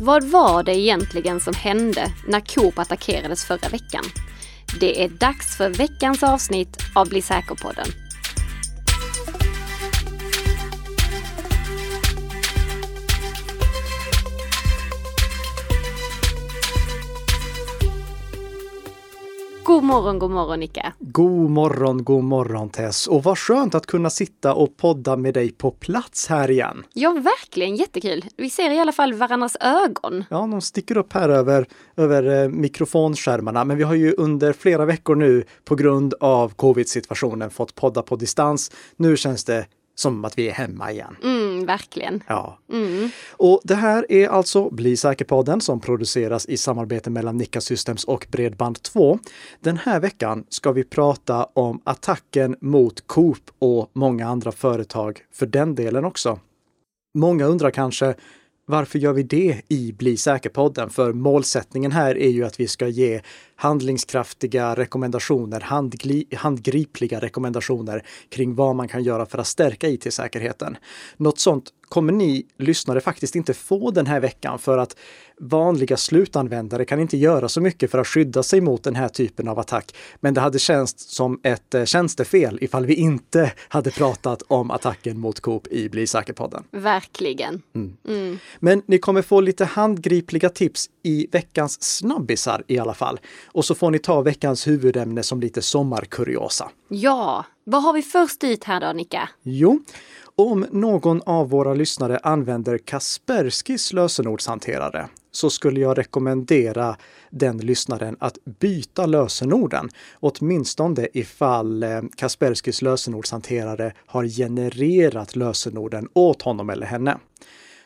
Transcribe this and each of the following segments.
Vad var det egentligen som hände när Coop attackerades förra veckan? Det är dags för veckans avsnitt av Bli säker-podden. God morgon, god morgon Nicka. God morgon, god morgon Tess. Och vad skönt att kunna sitta och podda med dig på plats här igen. Ja, verkligen jättekul. Vi ser i alla fall varandras ögon. Ja, de sticker upp här över, över eh, mikrofonskärmarna. Men vi har ju under flera veckor nu på grund av covid-situationen fått podda på distans. Nu känns det som att vi är hemma igen. Mm, verkligen. Ja. Mm. Och det här är alltså Bli säker-podden som produceras i samarbete mellan Nika Systems och Bredband2. Den här veckan ska vi prata om attacken mot Coop och många andra företag för den delen också. Många undrar kanske varför gör vi det i Bli säker-podden? För målsättningen här är ju att vi ska ge handlingskraftiga rekommendationer, handgli- handgripliga rekommendationer kring vad man kan göra för att stärka IT-säkerheten. Något sånt kommer ni lyssnare faktiskt inte få den här veckan för att vanliga slutanvändare kan inte göra så mycket för att skydda sig mot den här typen av attack. Men det hade känts som ett eh, tjänstefel ifall vi inte hade pratat om attacken mot Coop i Bli säker-podden. Verkligen. Mm. Mm. Men ni kommer få lite handgripliga tips i veckans snabbisar i alla fall. Och så får ni ta veckans huvudämne som lite sommarkuriosa. Ja, vad har vi först ut här då Nicka? Jo, om någon av våra lyssnare använder Kasperskis lösenordshanterare så skulle jag rekommendera den lyssnaren att byta lösenorden. Åtminstone ifall Kasperskys Kasperskis lösenordshanterare har genererat lösenorden åt honom eller henne.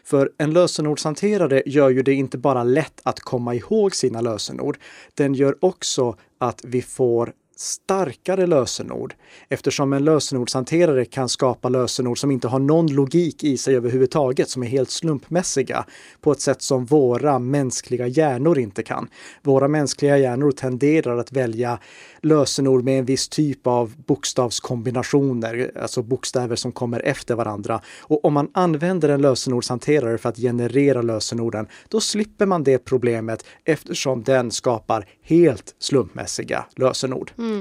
För en lösenordshanterare gör ju det inte bara lätt att komma ihåg sina lösenord. Den gör också att vi får starkare lösenord eftersom en lösenordshanterare kan skapa lösenord som inte har någon logik i sig överhuvudtaget, som är helt slumpmässiga på ett sätt som våra mänskliga hjärnor inte kan. Våra mänskliga hjärnor tenderar att välja lösenord med en viss typ av bokstavskombinationer, alltså bokstäver som kommer efter varandra. Och om man använder en lösenordshanterare för att generera lösenorden, då slipper man det problemet eftersom den skapar helt slumpmässiga lösenord. Mm.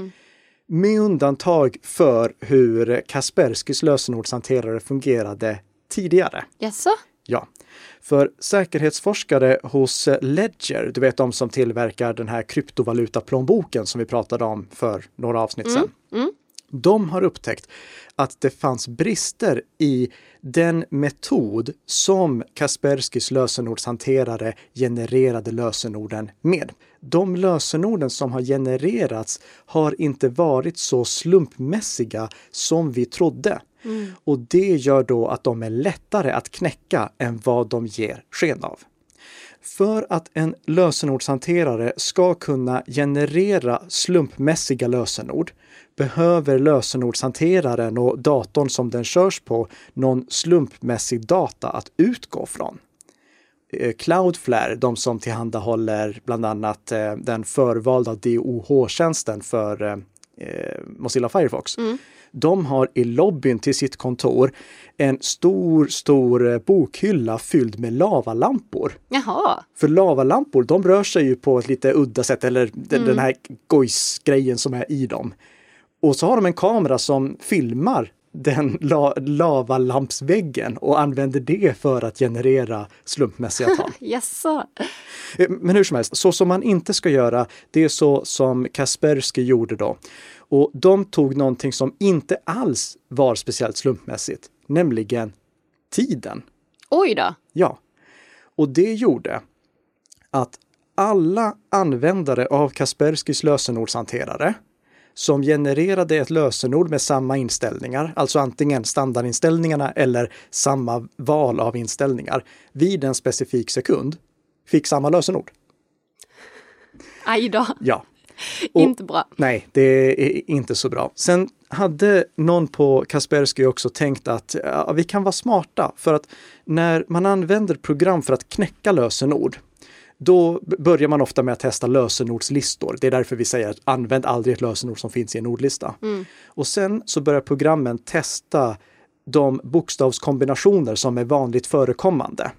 Med undantag för hur Kasperskys lösenordshanterare fungerade tidigare. Jaså? Ja, för säkerhetsforskare hos Ledger, du vet de som tillverkar den här kryptovalutaplånboken som vi pratade om för några avsnitt sedan. Mm. De har upptäckt att det fanns brister i den metod som Kasperskys lösenordshanterare genererade lösenorden med. De lösenorden som har genererats har inte varit så slumpmässiga som vi trodde. Mm. Och det gör då att de är lättare att knäcka än vad de ger sken av. För att en lösenordshanterare ska kunna generera slumpmässiga lösenord behöver lösenordshanteraren och datorn som den körs på någon slumpmässig data att utgå från. Eh, Cloudflare, de som tillhandahåller bland annat eh, den förvalda DOH-tjänsten för eh, Mozilla Firefox. Mm. De har i lobbyn till sitt kontor en stor, stor bokhylla fylld med lavalampor. Jaha. För lavalampor, de rör sig ju på ett lite udda sätt, eller den, den här gojsgrejen som är i dem. Och så har de en kamera som filmar den la lavalampsväggen och använder det för att generera slumpmässiga tal. Jaså? Eh, Men hur som helst, så som man inte ska göra, det är så som Kaspersky gjorde då. Och de tog någonting som inte alls var speciellt slumpmässigt, nämligen tiden. Oj då. Ja. Och det gjorde att alla användare av Kasperskys lösenordshanterare som genererade ett lösenord med samma inställningar, alltså antingen standardinställningarna eller samma val av inställningar, vid en specifik sekund fick samma lösenord. Aj då. Ja. Och- Inte bra. Nej, det är inte så bra. Sen hade någon på Kaspersky också tänkt att ja, vi kan vara smarta för att när man använder program för att knäcka lösenord, då börjar man ofta med att testa lösenordslistor. Det är därför vi säger att använd aldrig ett lösenord som finns i en ordlista. Mm. Och sen så börjar programmen testa de bokstavskombinationer som är vanligt förekommande.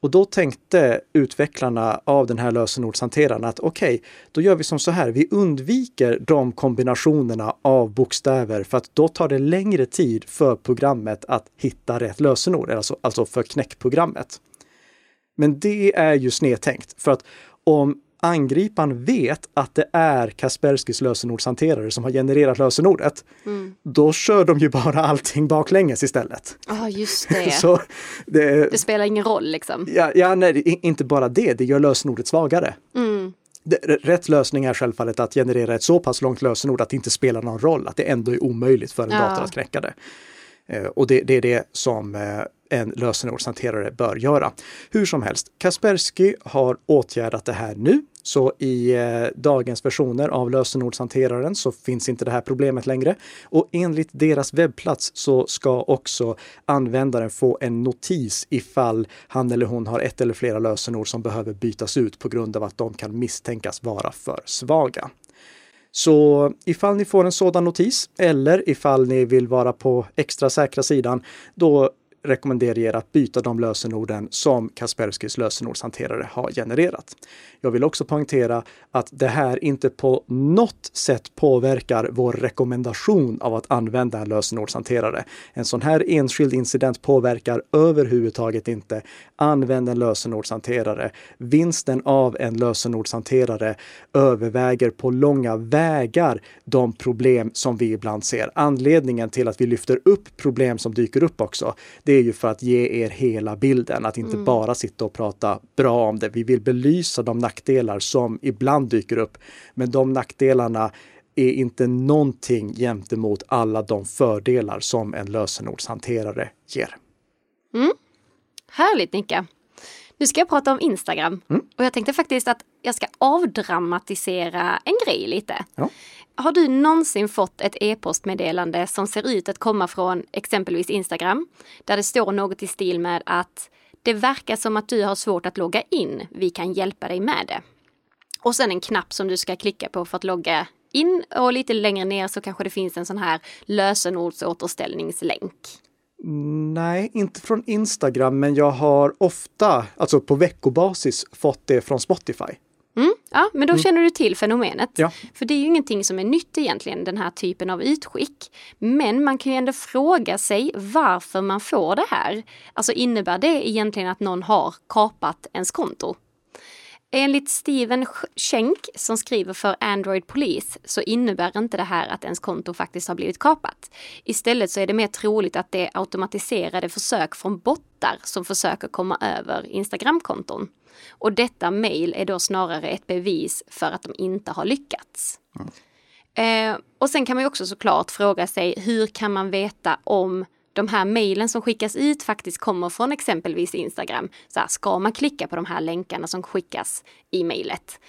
Och då tänkte utvecklarna av den här lösenordshanteraren att okej, okay, då gör vi som så här. Vi undviker de kombinationerna av bokstäver för att då tar det längre tid för programmet att hitta rätt lösenord, alltså, alltså för knäckprogrammet. Men det är ju snedtänkt för att om angriparen vet att det är Kasperskis lösenordshanterare som har genererat lösenordet, mm. då kör de ju bara allting baklänges istället. Ja, oh, just det. Så det. Det spelar ingen roll liksom. Ja, ja nej, inte bara det, det gör lösenordet svagare. Mm. Rätt lösning är självfallet att generera ett så pass långt lösenord att det inte spelar någon roll, att det ändå är omöjligt för en ja. dator att knäcka det. Eh, och det, det, är det som eh, en lösenordshanterare bör göra. Hur som helst, Kaspersky har åtgärdat det här nu så i eh, dagens versioner av lösenordshanteraren så finns inte det här problemet längre. Och enligt deras webbplats så ska också användaren få en notis ifall han eller hon har ett eller flera lösenord som behöver bytas ut på grund av att de kan misstänkas vara för svaga. Så ifall ni får en sådan notis eller ifall ni vill vara på extra säkra sidan, då rekommenderar er att byta de lösenorden som Kasperskys lösenordshanterare har genererat. Jag vill också poängtera att det här inte på något sätt påverkar vår rekommendation av att använda en lösenordshanterare. En sån här enskild incident påverkar överhuvudtaget inte. Använd en lösenordshanterare. Vinsten av en lösenordshanterare överväger på långa vägar de problem som vi ibland ser. Anledningen till att vi lyfter upp problem som dyker upp också, det är ju för att ge er hela bilden, att inte mm. bara sitta och prata bra om det. Vi vill belysa de nackdelar som ibland dyker upp. Men de nackdelarna är inte någonting gentemot alla de fördelar som en lösenordshanterare ger. Mm. Härligt Nicka! Nu ska jag prata om Instagram mm. och jag tänkte faktiskt att jag ska avdramatisera en grej lite. Ja. Har du någonsin fått ett e-postmeddelande som ser ut att komma från exempelvis Instagram, där det står något i stil med att det verkar som att du har svårt att logga in. Vi kan hjälpa dig med det. Och sen en knapp som du ska klicka på för att logga in och lite längre ner så kanske det finns en sån här lösenordsåterställningslänk. Nej, inte från Instagram, men jag har ofta, alltså på veckobasis, fått det från Spotify. Mm, ja, men då mm. känner du till fenomenet. Ja. För det är ju ingenting som är nytt egentligen, den här typen av utskick. Men man kan ju ändå fråga sig varför man får det här. Alltså innebär det egentligen att någon har kapat ens konto? Enligt Steven Schenk som skriver för Android Police så innebär inte det här att ens konto faktiskt har blivit kapat. Istället så är det mer troligt att det är automatiserade försök från bottar som försöker komma över Instagramkonton. Och detta mail är då snarare ett bevis för att de inte har lyckats. Mm. Eh, och sen kan man ju också såklart fråga sig hur kan man veta om de här mejlen som skickas ut faktiskt kommer från exempelvis Instagram. Så här, ska man klicka på de här länkarna som skickas i mejlet?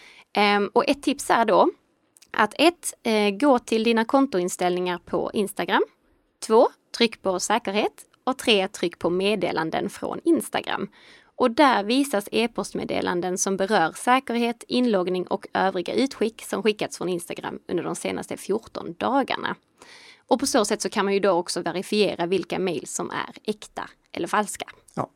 Um, och ett tips är då att ett, eh, gå till dina kontoinställningar på Instagram. Två, tryck på säkerhet. Och tre, tryck på meddelanden från Instagram. Och där visas e-postmeddelanden som berör säkerhet, inloggning och övriga utskick som skickats från Instagram under de senaste 14 dagarna. Och på så sätt så kan man ju då också verifiera vilka mejl som är äkta eller falska. Ja.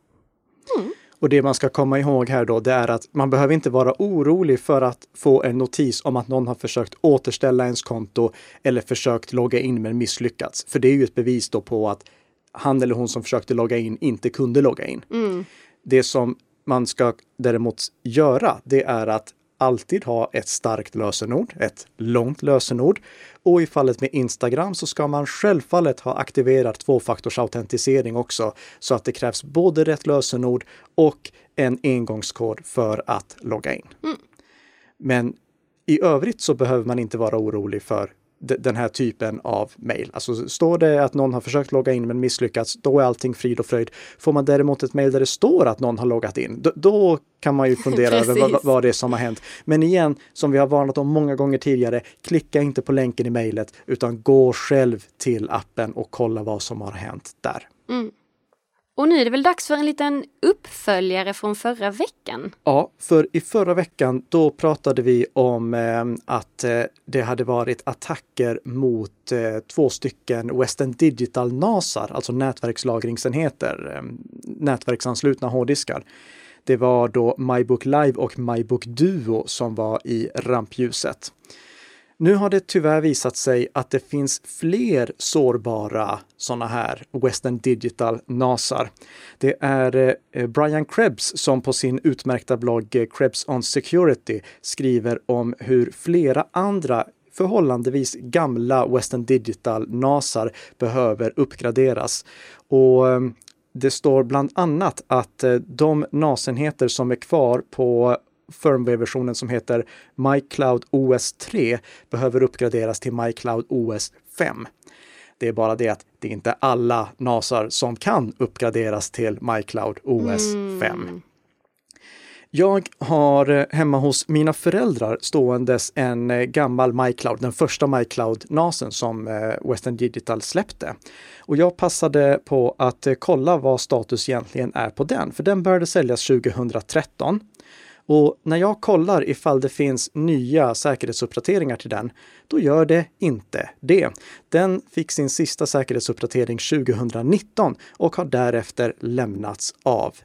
Mm. Och det man ska komma ihåg här då, det är att man behöver inte vara orolig för att få en notis om att någon har försökt återställa ens konto eller försökt logga in men misslyckats. För det är ju ett bevis då på att han eller hon som försökte logga in inte kunde logga in. Mm. Det som man ska däremot göra, det är att alltid ha ett starkt lösenord, ett långt lösenord. Och i fallet med Instagram så ska man självfallet ha aktiverat tvåfaktorsautentisering också så att det krävs både rätt lösenord och en engångskod för att logga in. Mm. Men i övrigt så behöver man inte vara orolig för den här typen av mejl. Alltså står det att någon har försökt logga in men misslyckats, då är allting frid och fröjd. Får man däremot ett mejl där det står att någon har loggat in, då, då kan man ju fundera över vad, vad, det är som har hänt. Men igen, som vi har varnat om många gånger tidigare, klicka inte på länken i mejlet utan gå själv till appen och kolla vad som har hänt där. Mm. Och nu är det väl dags för en liten uppföljare från förra veckan? Ja, för i förra veckan då pratade vi om eh, att eh, det hade varit attacker mot eh, två stycken Western Digital NASAR, alltså nätverkslagringsenheter, eh, nätverksanslutna hårddiskar Det var då MyBook Live och MyBook Duo som var i rampljuset. Nu har det tyvärr visat sig att det finns fler sårbara sådana här Western Digital NASAR. Det är eh, Brian Krebs som på sin utmärkta blogg eh, Krebs on Security skriver om hur flera andra förhållandevis gamla Western Digital NASAR behöver uppgraderas. Och eh, det står bland annat att de NAS-enheter som är kvar på firmware-versionen som heter MyCloud OS 3 behöver uppgraderas till MyCloud OS 5. Det är bara det att det är inte alla NASar som kan uppgraderas till MyCloud OS 5. Mm. Jag har eh, hemma hos mina föräldrar ståendes en eh, gammal MyCloud, den första MyCloud-NASen som eh, Western Digital släppte. Och jag passade på att kolla vad status egentligen är på den, för den började säljas 2013. Och när jag kollar ifall det finns nya säkerhetsuppdateringar till den, då gör det inte det. Den fick sin sista säkerhetsuppdatering 2019 och har därefter lämnats av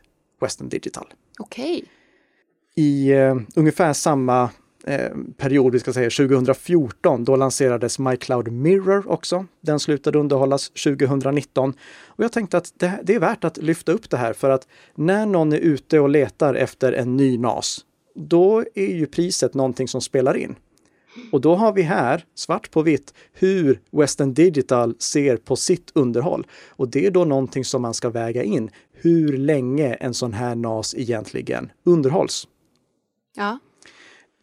Western Digital. Okej. Okay. I uh, ungefär samma eh, Eh, period, vi ska säga 2014, då lanserades MyCloud Mirror också. Den slutade underhållas 2019. Och jag tänkte att det, det, är värt att lyfta upp det här för att när någon är ute och letar efter en ny NAS, då är ju priset någonting som spelar in. Och då har vi här, svart på vitt, hur Western Digital ser på sitt underhåll. Och det är då någonting som man ska väga in, hur länge en sån här NAS egentligen underhålls. Ja.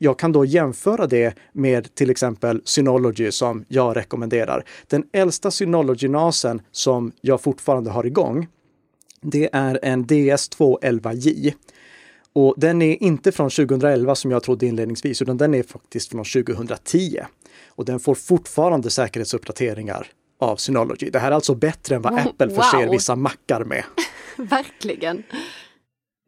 Jag kan då jämföra det med till exempel Synology som jag rekommenderar. Den äldsta Synology-NASen som jag fortfarande har igång, det är en DS211J. Och den är inte från 2011 som jag trodde inledningsvis, utan den är faktiskt från 2010. Och den får fortfarande säkerhetsuppdateringar av Synology. Det här är alltså bättre än vad Apple förser wow. vissa mackar med. Verkligen.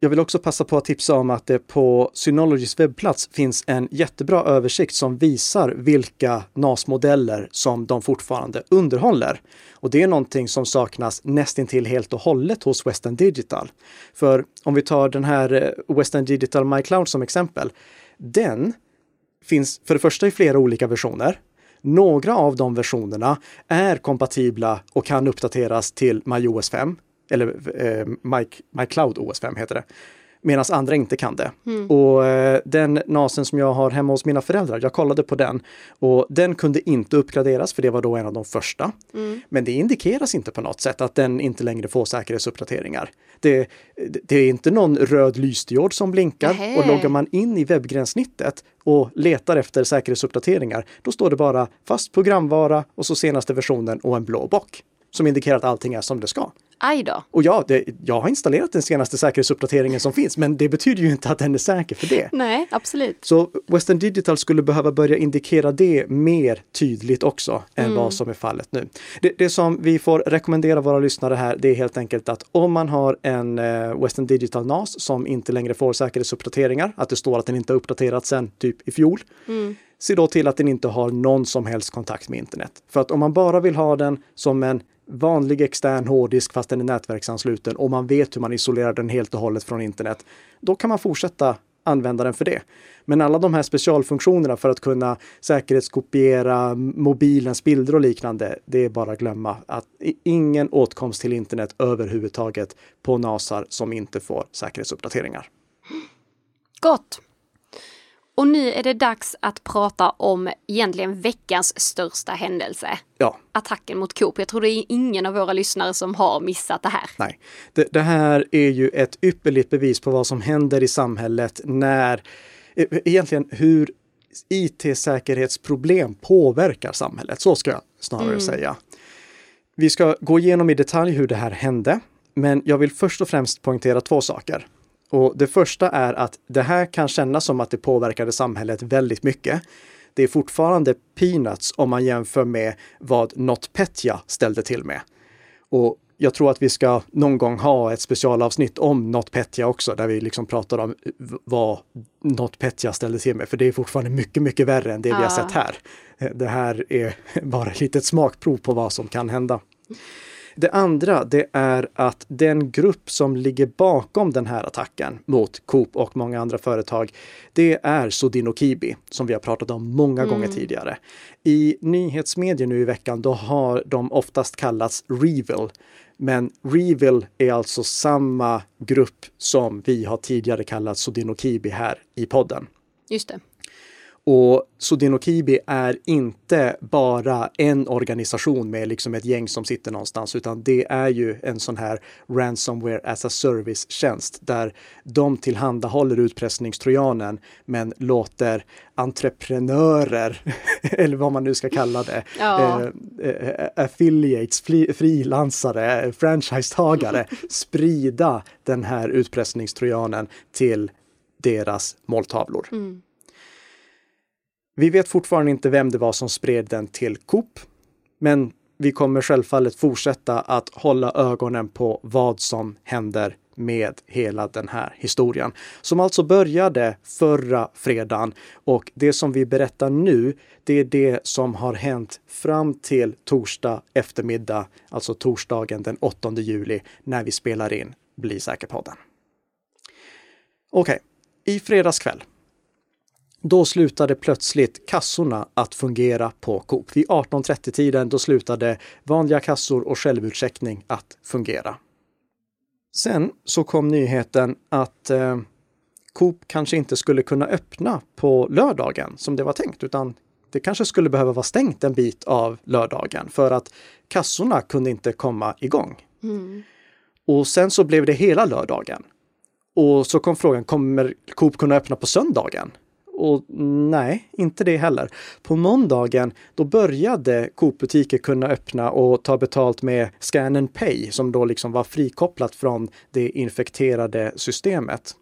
Jag vill också passa på att tipsa om att det på Synologys webbplats finns en jättebra översikt som visar vilka NAS-modeller som de fortfarande underhåller. Och det är någonting som saknas nästintill helt och hållet hos Western Digital. För om vi tar den här eh, Western Digital MyCloud som exempel. Den finns för det första i flera olika versioner. Några av de versionerna är kompatibla och kan uppdateras till MyOS 5 eller eh, Mike, MyCloud OS 5 heter det. Medan andra inte kan det. Mm. Och eh, den NASen som jag har hemma hos mina föräldrar, jag kollade på den och den kunde inte uppgraderas för det var då en av de första. Mm. Men det indikeras inte på något sätt att den inte längre får säkerhetsuppdateringar. Det, det är inte någon röd lysdiod som blinkar Nähe. och loggar man in i webbgränssnittet och letar efter säkerhetsuppdateringar, då står det bara fast programvara och så senaste versionen och en blå bock som indikerar att allting är som det ska. Aj då. Och ja, det, jag har installerat den senaste säkerhetsuppdateringen som finns, men det betyder ju inte att den är säker för det. Nej, absolut. Så Western Digital skulle behöva börja indikera det mer tydligt också än mm. vad som är fallet nu. Det, det, som vi får rekommendera våra lyssnare här, det är helt enkelt att om man har en eh, Western Digital NAS som inte längre får säkerhetsuppdateringar, att det står att den inte har uppdaterats sedan typ i fjol, mm se då till att den inte har någon som helst kontakt med internet. För att om man bara vill ha den som en vanlig extern hårddisk fast den är nätverksansluten och man vet hur man isolerar den helt och hållet från internet, då kan man fortsätta använda den för det. Men alla de här specialfunktionerna för att kunna säkerhetskopiera mobilens bilder och liknande, det är bara att glömma. Att ingen åtkomst till internet överhuvudtaget på NASAR som inte får säkerhetsuppdateringar. Gott! Och nu är det dags att prata om egentligen veckans största händelse. Ja. Attacken mot Coop. Jag tror det är ingen av våra lyssnare som har missat det här. Nej, det, det här är ju ett ypperligt bevis på vad som händer i samhället när e, egentligen hur IT-säkerhetsproblem påverkar samhället. Så ska jag snarare mm. säga. Vi ska gå igenom i detalj hur det här hände, men jag vill först och främst poängtera två saker. Och det första är att det här kan kännas som att det påverkade samhället väldigt mycket. Det är fortfarande peanuts om man jämför med vad NotPetya ställde till med. Och jag tror att vi ska någon gång ha ett specialavsnitt om NotPetya också, där vi liksom pratar om vad NotPetya ställde till med, för det är fortfarande mycket, mycket värre än det vi har sett här. Det här är bara ett litet smakprov på vad som kan hända. Det andra, det är att den grupp som ligger bakom den här attacken mot Coop och många andra företag, det är Sodino Kibi som vi har pratat om många mm. gånger tidigare. I nyhetsmedier nu i veckan, då har de oftast kallats Revil. Men Revil är alltså samma grupp som vi har tidigare kallat Sodino Kibi här i podden. Just det. Och Sodinokibi är inte bara en organisation med liksom ett gäng som sitter någonstans, utan det är ju en sån här ransomware as a service-tjänst där de tillhandahåller utpressningstrojanen men låter entreprenörer, eller vad man nu ska kalla det, ja. eh, eh, affiliates, frilansare, franchisetagare sprida den här utpressningstrojanen till deras måltavlor. Mm. Vi vet fortfarande inte vem det var som spred den till Coop, men vi kommer självfallet fortsätta att hålla ögonen på vad som händer med hela den här historien. Som alltså började förra fredagen och det som vi berättar nu, det är det som har hänt fram till torsdag eftermiddag, alltså torsdagen den 8 juli när vi spelar in Bli säker-podden. Okej, okay. i fredags kväll då slutade plötsligt kassorna att fungera på Coop. Vid 18.30-tiden då slutade vanliga kassor och självutcheckning att fungera. Sen så kom nyheten att eh, Coop kanske inte skulle kunna öppna på lördagen som det var tänkt, utan det kanske skulle behöva vara stängt en bit av lördagen för att kassorna kunde inte komma igång. Mm. Och sen så blev det hela lördagen. Och så kom frågan, kommer Coop kunna öppna på söndagen? Och nej, inte det heller. På måndagen, då började Coop-butiker kunna öppna och ta betalt med Scan and Pay som då liksom var frikopplat från det infekterade systemet.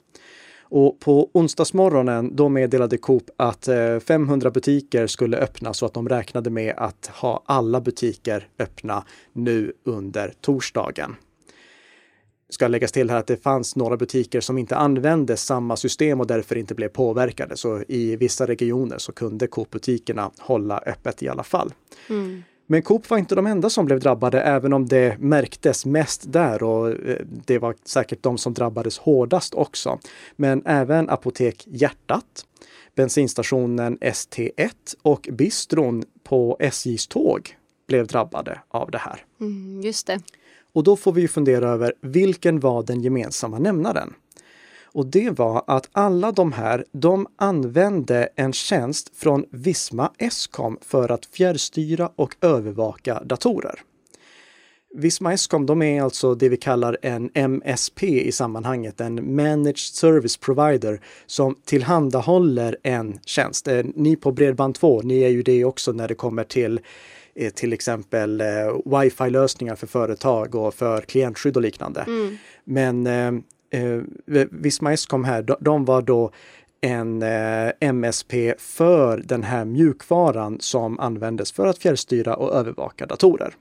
Och på onsdagsmorgonen då meddelade Coop att eh, 500 butiker skulle öppna så att de räknade med att ha alla butiker öppna nu under torsdagen ska läggas till här att det fanns några butiker som inte använde samma system och därför inte blev påverkade. Så i vissa regioner så kunde Coop-butikerna hålla öppet i alla fall. Mm. Men Coop var inte de enda som blev drabbade, även om det märktes mest där och eh, det var säkert de som drabbades hårdast också. Men även Apotek Hjärtat, bensinstationen ST1 och bistron på SJs tåg blev drabbade av det här. Mm, just det. Och då får vi fundera över vilken var den gemensamma nämnaren? Och det var att alla de här, de använde en tjänst från Visma Escom för att fjärrstyra och övervaka datorer. Visma Escom, de är alltså det vi kallar en MSP i sammanhanget, en Managed Service Provider som tillhandahåller en tjänst. Eh, ni på Bredband2, ni är ju det också när det kommer till till exempel eh, wifi-lösningar för företag och för klientskydd och liknande. Mm. Men eh, eh Visma Escom här, de, de var då en eh, MSP för den här mjukvaran som användes för att fjärrstyra och övervaka datorer.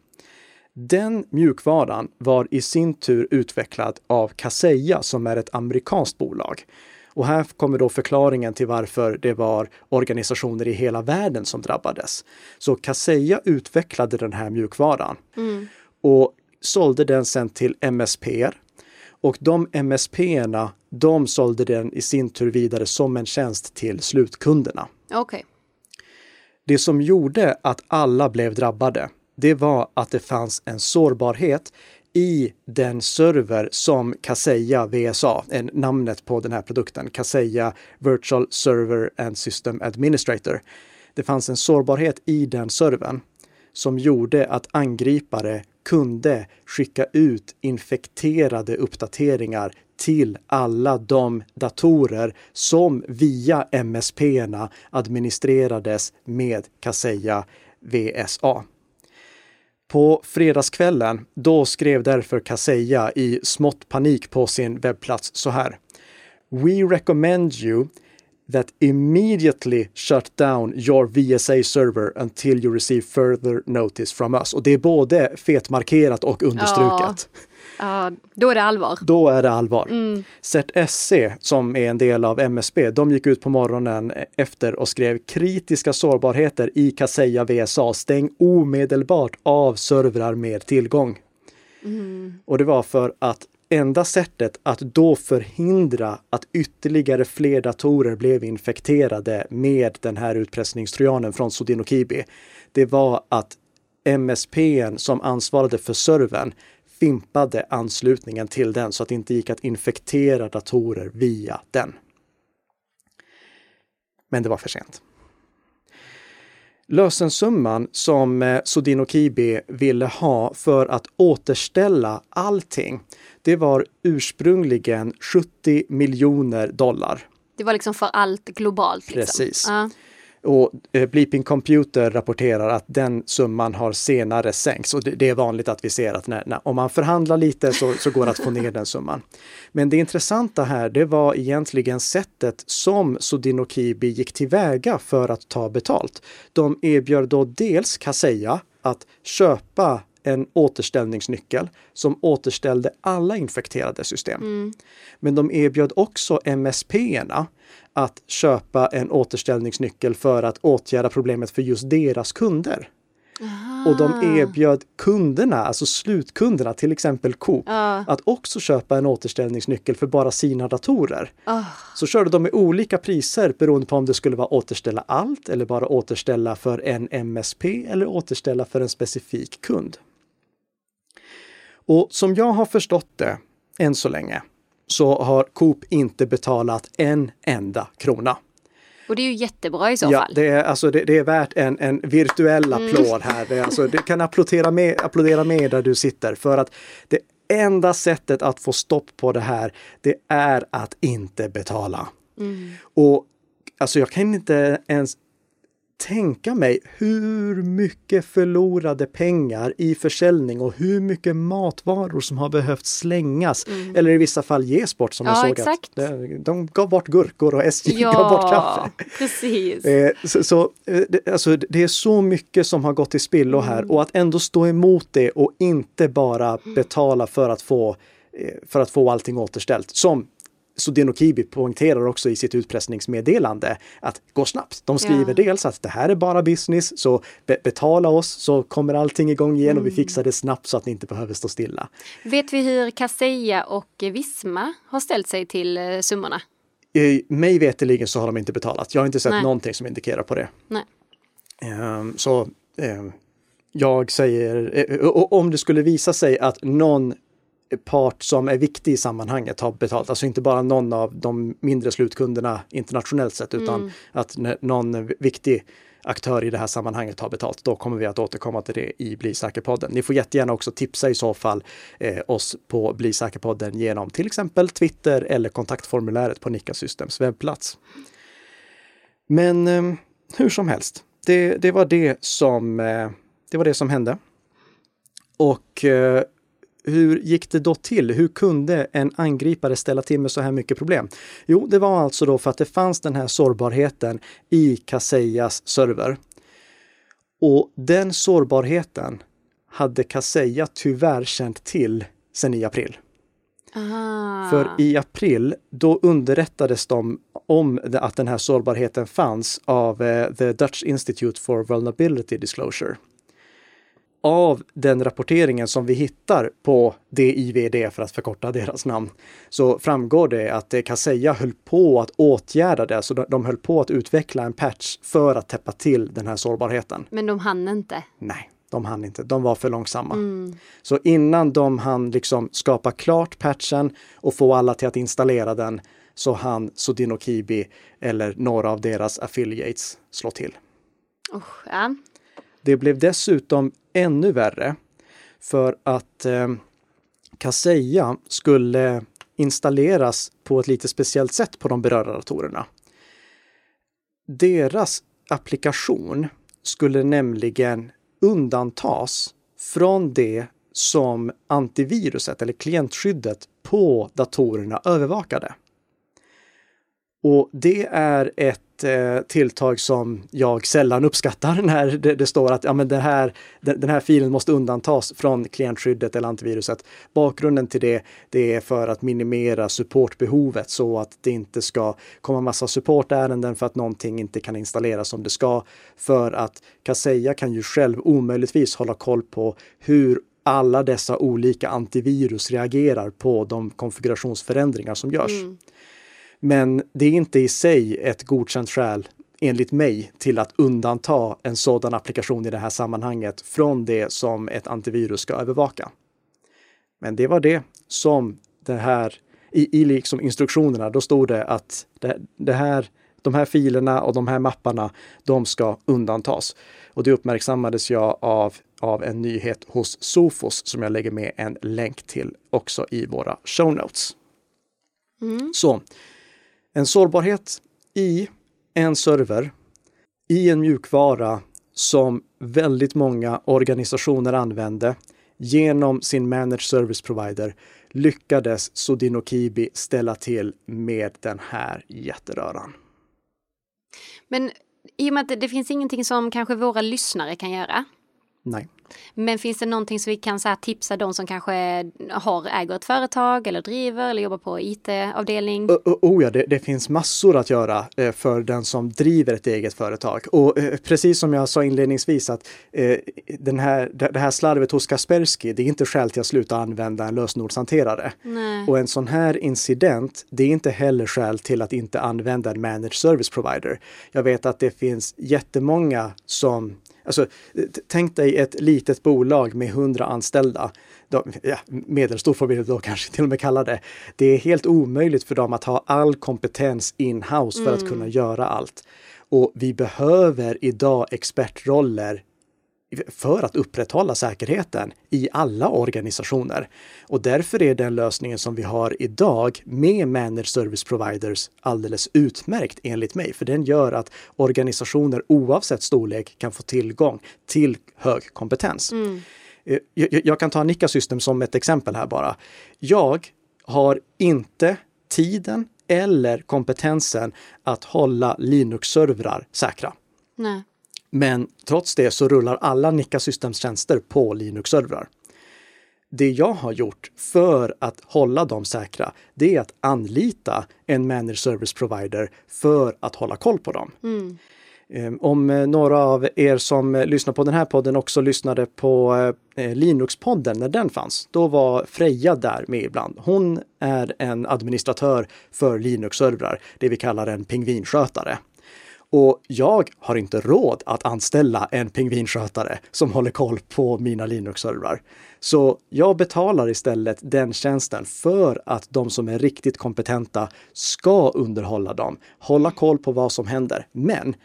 Den mjukvaran var i sin tur utvecklad av Kaseya som är ett amerikanskt bolag. Och här kommer då förklaringen till varför det var organisationer i hela världen som drabbades. Så Kaseya utvecklade den här mjukvaran mm. och sålde den sen till MSP. Och de MSP-erna, de sålde den i sin tur vidare som en tjänst till slutkunderna. Okay. Det som gjorde att alla blev drabbade, det var att det fanns en sårbarhet i den server som Kaseya VSA, är namnet på den här produkten, Kaseya Virtual Server and System Administrator. Det fanns en sårbarhet i den servern som gjorde att angripare kunde skicka ut infekterade uppdateringar till alla de datorer som via MSP-erna administrerades med Kaseya VSA. På fredagskvällen, då skrev därför Kaseya i smått panik på sin webbplats så här. We recommend you that immediately shut down your VSA server until you receive further notice from us. Och det är både fetmarkerat och understruket. Ja. Ja, då är det allvar. Då är det allvar. Mm. CERT-SC, som är en del av MSB, de gick ut på morgonen efter och skrev kritiska sårbarheter i Kaseya VSA. Stäng omedelbart av servrar med tillgång. Mm. Och det var för att enda sättet att då förhindra att ytterligare fler datorer blev infekterade med den här utpressningstrojanen från Sodinokibi, det var att MSPn som ansvarade för servern fimpade anslutningen till den så att det inte gick att infektera datorer via den. Men det var för sent. Lösensumman som eh, Sodino Kibi ville ha för att återställa allting, det var ursprungligen 70 miljoner dollar. Det var liksom för allt globalt? Liksom. Precis. Uh. Och eh, Bleeping Computer rapporterar att den summan har senare sänkts och det, det är vanligt att vi ser att när, när, om man förhandlar lite så, så går det att få ner den summan. Men det intressanta här, det var egentligen sättet som Sodino Kibi gick tillväga för att ta betalt. De erbjöd då dels Kaseya att köpa en återställningsnyckel som återställde alla infekterade system. Mm. Men de erbjöd också MSP-erna att köpa en återställningsnyckel för att åtgärda problemet för just deras kunder. Aha. Och de erbjöd kunderna, alltså slutkunderna, till exempel Coop, uh. att också köpa en återställningsnyckel för bara sina datorer. Uh. Så körde de med olika priser beroende på om det skulle vara återställa allt eller bara återställa för en MSP eller återställa för en specifik kund. Och som jag har förstått det, än så länge, så har Coop inte betalat en enda krona. Och det är ju jättebra i så ja, fall. Det är, alltså, det, det är värt en, en virtuell mm. applåd mm. här. Det är, alltså, du kan applådera med, applådera med där du sitter för att det enda sättet att få stopp på det här, det är att inte betala. Mm. Och alltså jag kan inte ens tänka mig hur mycket förlorade pengar i försäljning och hur mycket matvaror som har behövt slängas mm. eller i vissa fall ges bort som ja, jag såg exakt. att de gav bort gurkor och SJ ja, gav bort kaffe. Precis. Eh, så, så eh, det, alltså, det är så mycket som har gått till spillo här mm. och att ändå stå emot det och inte bara betala för att få eh, för att få allting återställt. Som Sodeno Kibi poängterar också i sitt utpressningsmeddelande att gå snabbt. De skriver ja. dels att det här är bara business, så be betala oss så kommer allting igång igen mm. och vi mm. fixar det snabbt så att ni inte behöver stå stilla. Vet vi hur Kaseya och Visma har ställt sig till eh, summorna? I, mig veterligen så har de inte betalat. Jag har inte sett Nej. någonting som indikerar på det. Nej. Um, så um, jag säger, uh, om det skulle visa sig att någon part som är viktig i sammanhanget har betalt. Alltså inte bara någon av de mindre slutkunderna internationellt sett utan mm. att någon viktig aktör i det här sammanhanget har betalt. Då kommer vi att återkomma till det i Bli säker-podden. Ni får jättegärna också tipsa i så fall eh, oss på Bli säker-podden genom till exempel Twitter eller kontaktformuläret på Nika Systems webbplats. Men eh, hur som helst, det, det, var det som eh, det var det som hände. Och eh, hur gick det då till? Hur kunde en angripare ställa till med så här mycket problem? Jo, det var alltså då för att det fanns den här sårbarheten i Kaseyas server. Och den sårbarheten hade Kaseya tyvärr känt till sedan i april. Aha. För i april, då underrättades de om att den här sårbarheten fanns av uh, The Dutch Institute for Vulnerability Disclosure av den rapporteringen som vi hittar på DIVD för att förkorta deras namn, så framgår det att Kaseya höll på att åtgärda det. Så de höll på att utveckla en patch för att täppa till den här sårbarheten. Men de hann inte? Nej, de hann inte. De var för långsamma. Mm. Så innan de hann liksom skapa klart patchen och få alla till att installera den så hann Sodino Kibi eller några av deras affiliates slå till. Oh, ja. Det blev dessutom ännu värre för att eh, Kaseya skulle installeras på ett lite speciellt sätt på de berörda datorerna. Deras applikation skulle nämligen undantas från det som antiviruset eller klientskyddet på datorerna övervakade. Och det är ett eh, tilltag som jag sällan uppskattar när det, det står att ja, men den, här, den, den, här filen måste undantas från klientskyddet eller antiviruset. Bakgrunden till det, det är för att minimera supportbehovet så att det inte ska komma massa supportärenden för att någonting inte kan installeras som det ska. För att Kaseya kan ju själv omöjligtvis hålla koll på hur alla dessa olika antivirus reagerar på de konfigurationsförändringar som görs. Mm. Men det är inte i sig ett godkänt skäl enligt mig till att undanta en sådan applikation i det här sammanhanget från det som ett antivirus ska övervaka. Men det var det som det här i, i liksom instruktionerna, då stod det att det, det här, de här filerna och de här mapparna, de ska undantas. Och det uppmärksammades jag av, av en nyhet hos Sofos som jag lägger med en länk till också i våra show notes. Mm. Så en sårbarhet i en server i en mjukvara som väldigt många organisationer använde genom sin managed service provider lyckades Sodino Kibi ställa till med den här jätteröran. Men i och med att det finns ingenting som kanske våra lyssnare kan göra. Nej. Men finns det någonting som vi kan så här, tipsa de som kanske har, äger ett företag eller driver eller jobbar på IT-avdelning? Oh, oh ja, det, det, finns massor att göra eh, för den som driver ett eget företag. Och eh, precis som jag sa inledningsvis att eh, den här, det här slarvet hos Kaspersky, det är inte skäl till att sluta använda en lösenordshanterare. Nej. Och en sån här incident, det är inte heller skäl till att inte använda en managed service provider. Jag vet att det finns jättemånga som Alltså, tänk dig ett litet bolag med hundra anställda. De, ja, medelstor får vi då kanske till och med kalla det. Det är helt omöjligt för dem att ha all kompetens in-house för mm. att kunna göra allt. Och vi behöver idag expertroller för att upprätthålla säkerheten i alla organisationer. Och därför är den lösningen som vi har idag med managed service providers alldeles utmärkt enligt mig, för den gör att organisationer oavsett storlek kan få tillgång till hög kompetens. Mm. Eh, jag, jag, kan ta Nika System som ett exempel här bara. Jag har inte tiden eller kompetensen att hålla Linux-servrar säkra. Nej. Men trots det så rullar alla Nika Systems tjänster på Linux-servrar. Det jag har gjort för att hålla dem säkra, det är att anlita en managed service provider för att hålla koll på dem. Mm. Ehm, om eh, några av er som eh, lyssnar på den här podden också lyssnade på eh, Linux-podden när den fanns, då var Freja där med ibland. Hon är en administratör för Linux-servrar, det vi kallar en pingvinskötare. Och jag har inte råd att anställa en pingvinskötare som håller koll på mina Linux-servrar. Så jag betalar istället den tjänsten för att de som är riktigt kompetenta ska underhålla dem, hålla koll på vad som händer. Men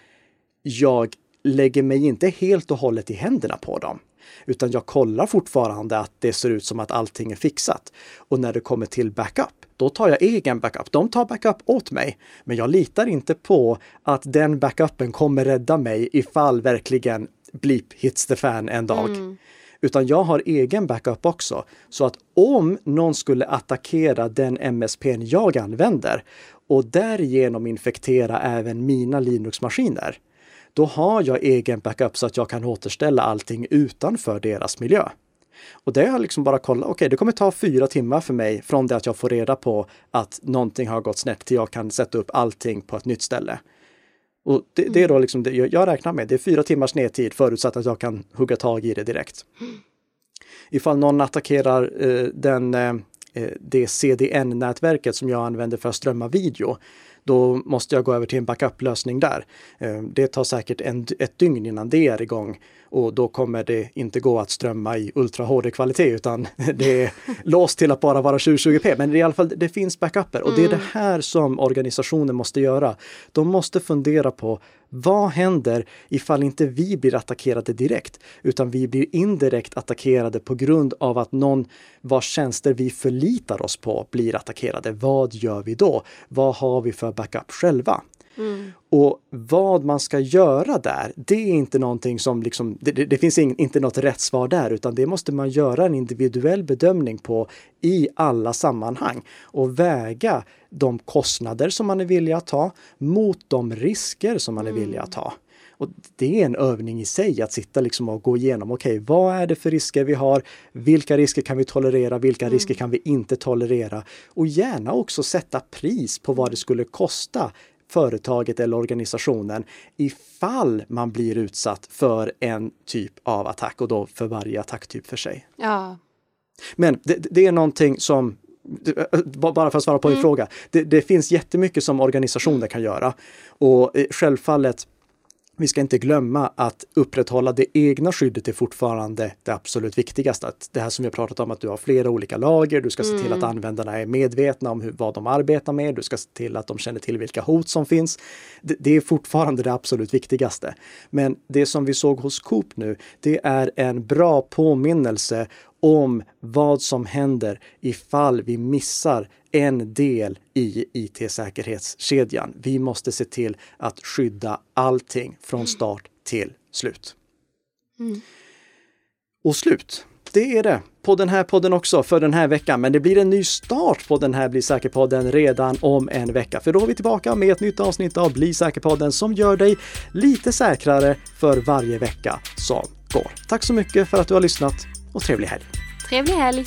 jag lägger mig inte helt och hållet i händerna på dem. Utan jag kollar fortfarande att det ser ut som att allting är fixat. Och när det kommer till backup, då tar jag egen backup. De tar backup åt mig. Men jag litar inte på att den backupen kommer rädda mig ifall verkligen bleep hits the fan en dag. Mm. Utan jag har egen backup också. Så att om någon skulle attackera den MSPn jag använder och därigenom infektera även mina Linux-maskiner, då har jag egen backup så att jag kan återställa allting utanför deras miljö. Och det har jag liksom bara kollat, okej okay, det kommer ta fyra timmar för mig från det att jag får reda på att någonting har gått snett till jag kan sätta upp allting på ett nytt ställe. Och det, det är då liksom det jag räknar med, det är fyra timmars nedtid förutsatt att jag kan hugga tag i det direkt. Ifall någon attackerar eh, den, eh, det CDN-nätverket som jag använder för att strömma video, då måste jag gå över till en backup-lösning där. Eh, det tar säkert en, ett dygn innan det är igång och då kommer det inte gå att strömma i Ultra HD-kvalitet utan det är låst till att bara vara 2020p. Men i alla fall, det finns backuper och det är det mm. här som organisationen måste göra. De måste fundera på vad händer ifall inte vi blir attackerade direkt, utan vi blir indirekt attackerade på grund av att någon vars tjänster vi förlitar oss på blir attackerade. Vad gör vi då? Vad har vi för backup själva? Mm. Och vad man ska göra där, det är inte någonting som liksom, det, det, finns in, inte något rätt svar där, utan det måste man göra en individuell bedömning på i alla sammanhang och väga de kostnader som man är villig att ta mot de risker som man är villig att ta. Och det är en övning i sig att sitta liksom och gå igenom, okej, okay, vad är det för risker vi har? Vilka risker kan vi tolerera? Vilka mm. risker kan vi inte tolerera? Och gärna också sätta pris på vad det skulle kosta företaget eller organisationen ifall man blir utsatt för en typ av attack och då för varje attacktyp för sig. Ja. Men det, det är någonting som bara för att svara på din mm. fråga. Det, det finns jättemycket som organisationer kan göra och eh, självfallet vi ska inte glömma att upprätthålla det egna skyddet är fortfarande det absolut viktigaste. Att det här som vi har pratat om, att du har flera olika lager, du ska se till att mm. användarna är medvetna om hur, vad de arbetar med, du ska se till att de känner till vilka hot som finns. Det, det är fortfarande det absolut viktigaste. Men det som vi såg hos Coop nu, det är en bra påminnelse om vad som händer ifall vi missar en del i IT-säkerhetskedjan. Vi måste se till att skydda allting från mm. start till slut. Mm. Och slut, det är det på den här podden också för den här veckan. Men det blir en ny start på den här Bli säker-podden redan om en vecka. För då är vi tillbaka med ett nytt avsnitt av Bli säker-podden som gör dig lite säkrare för varje vecka som går. Tack så mycket för att du har lyssnat och trevlig helg! Trevlig helg!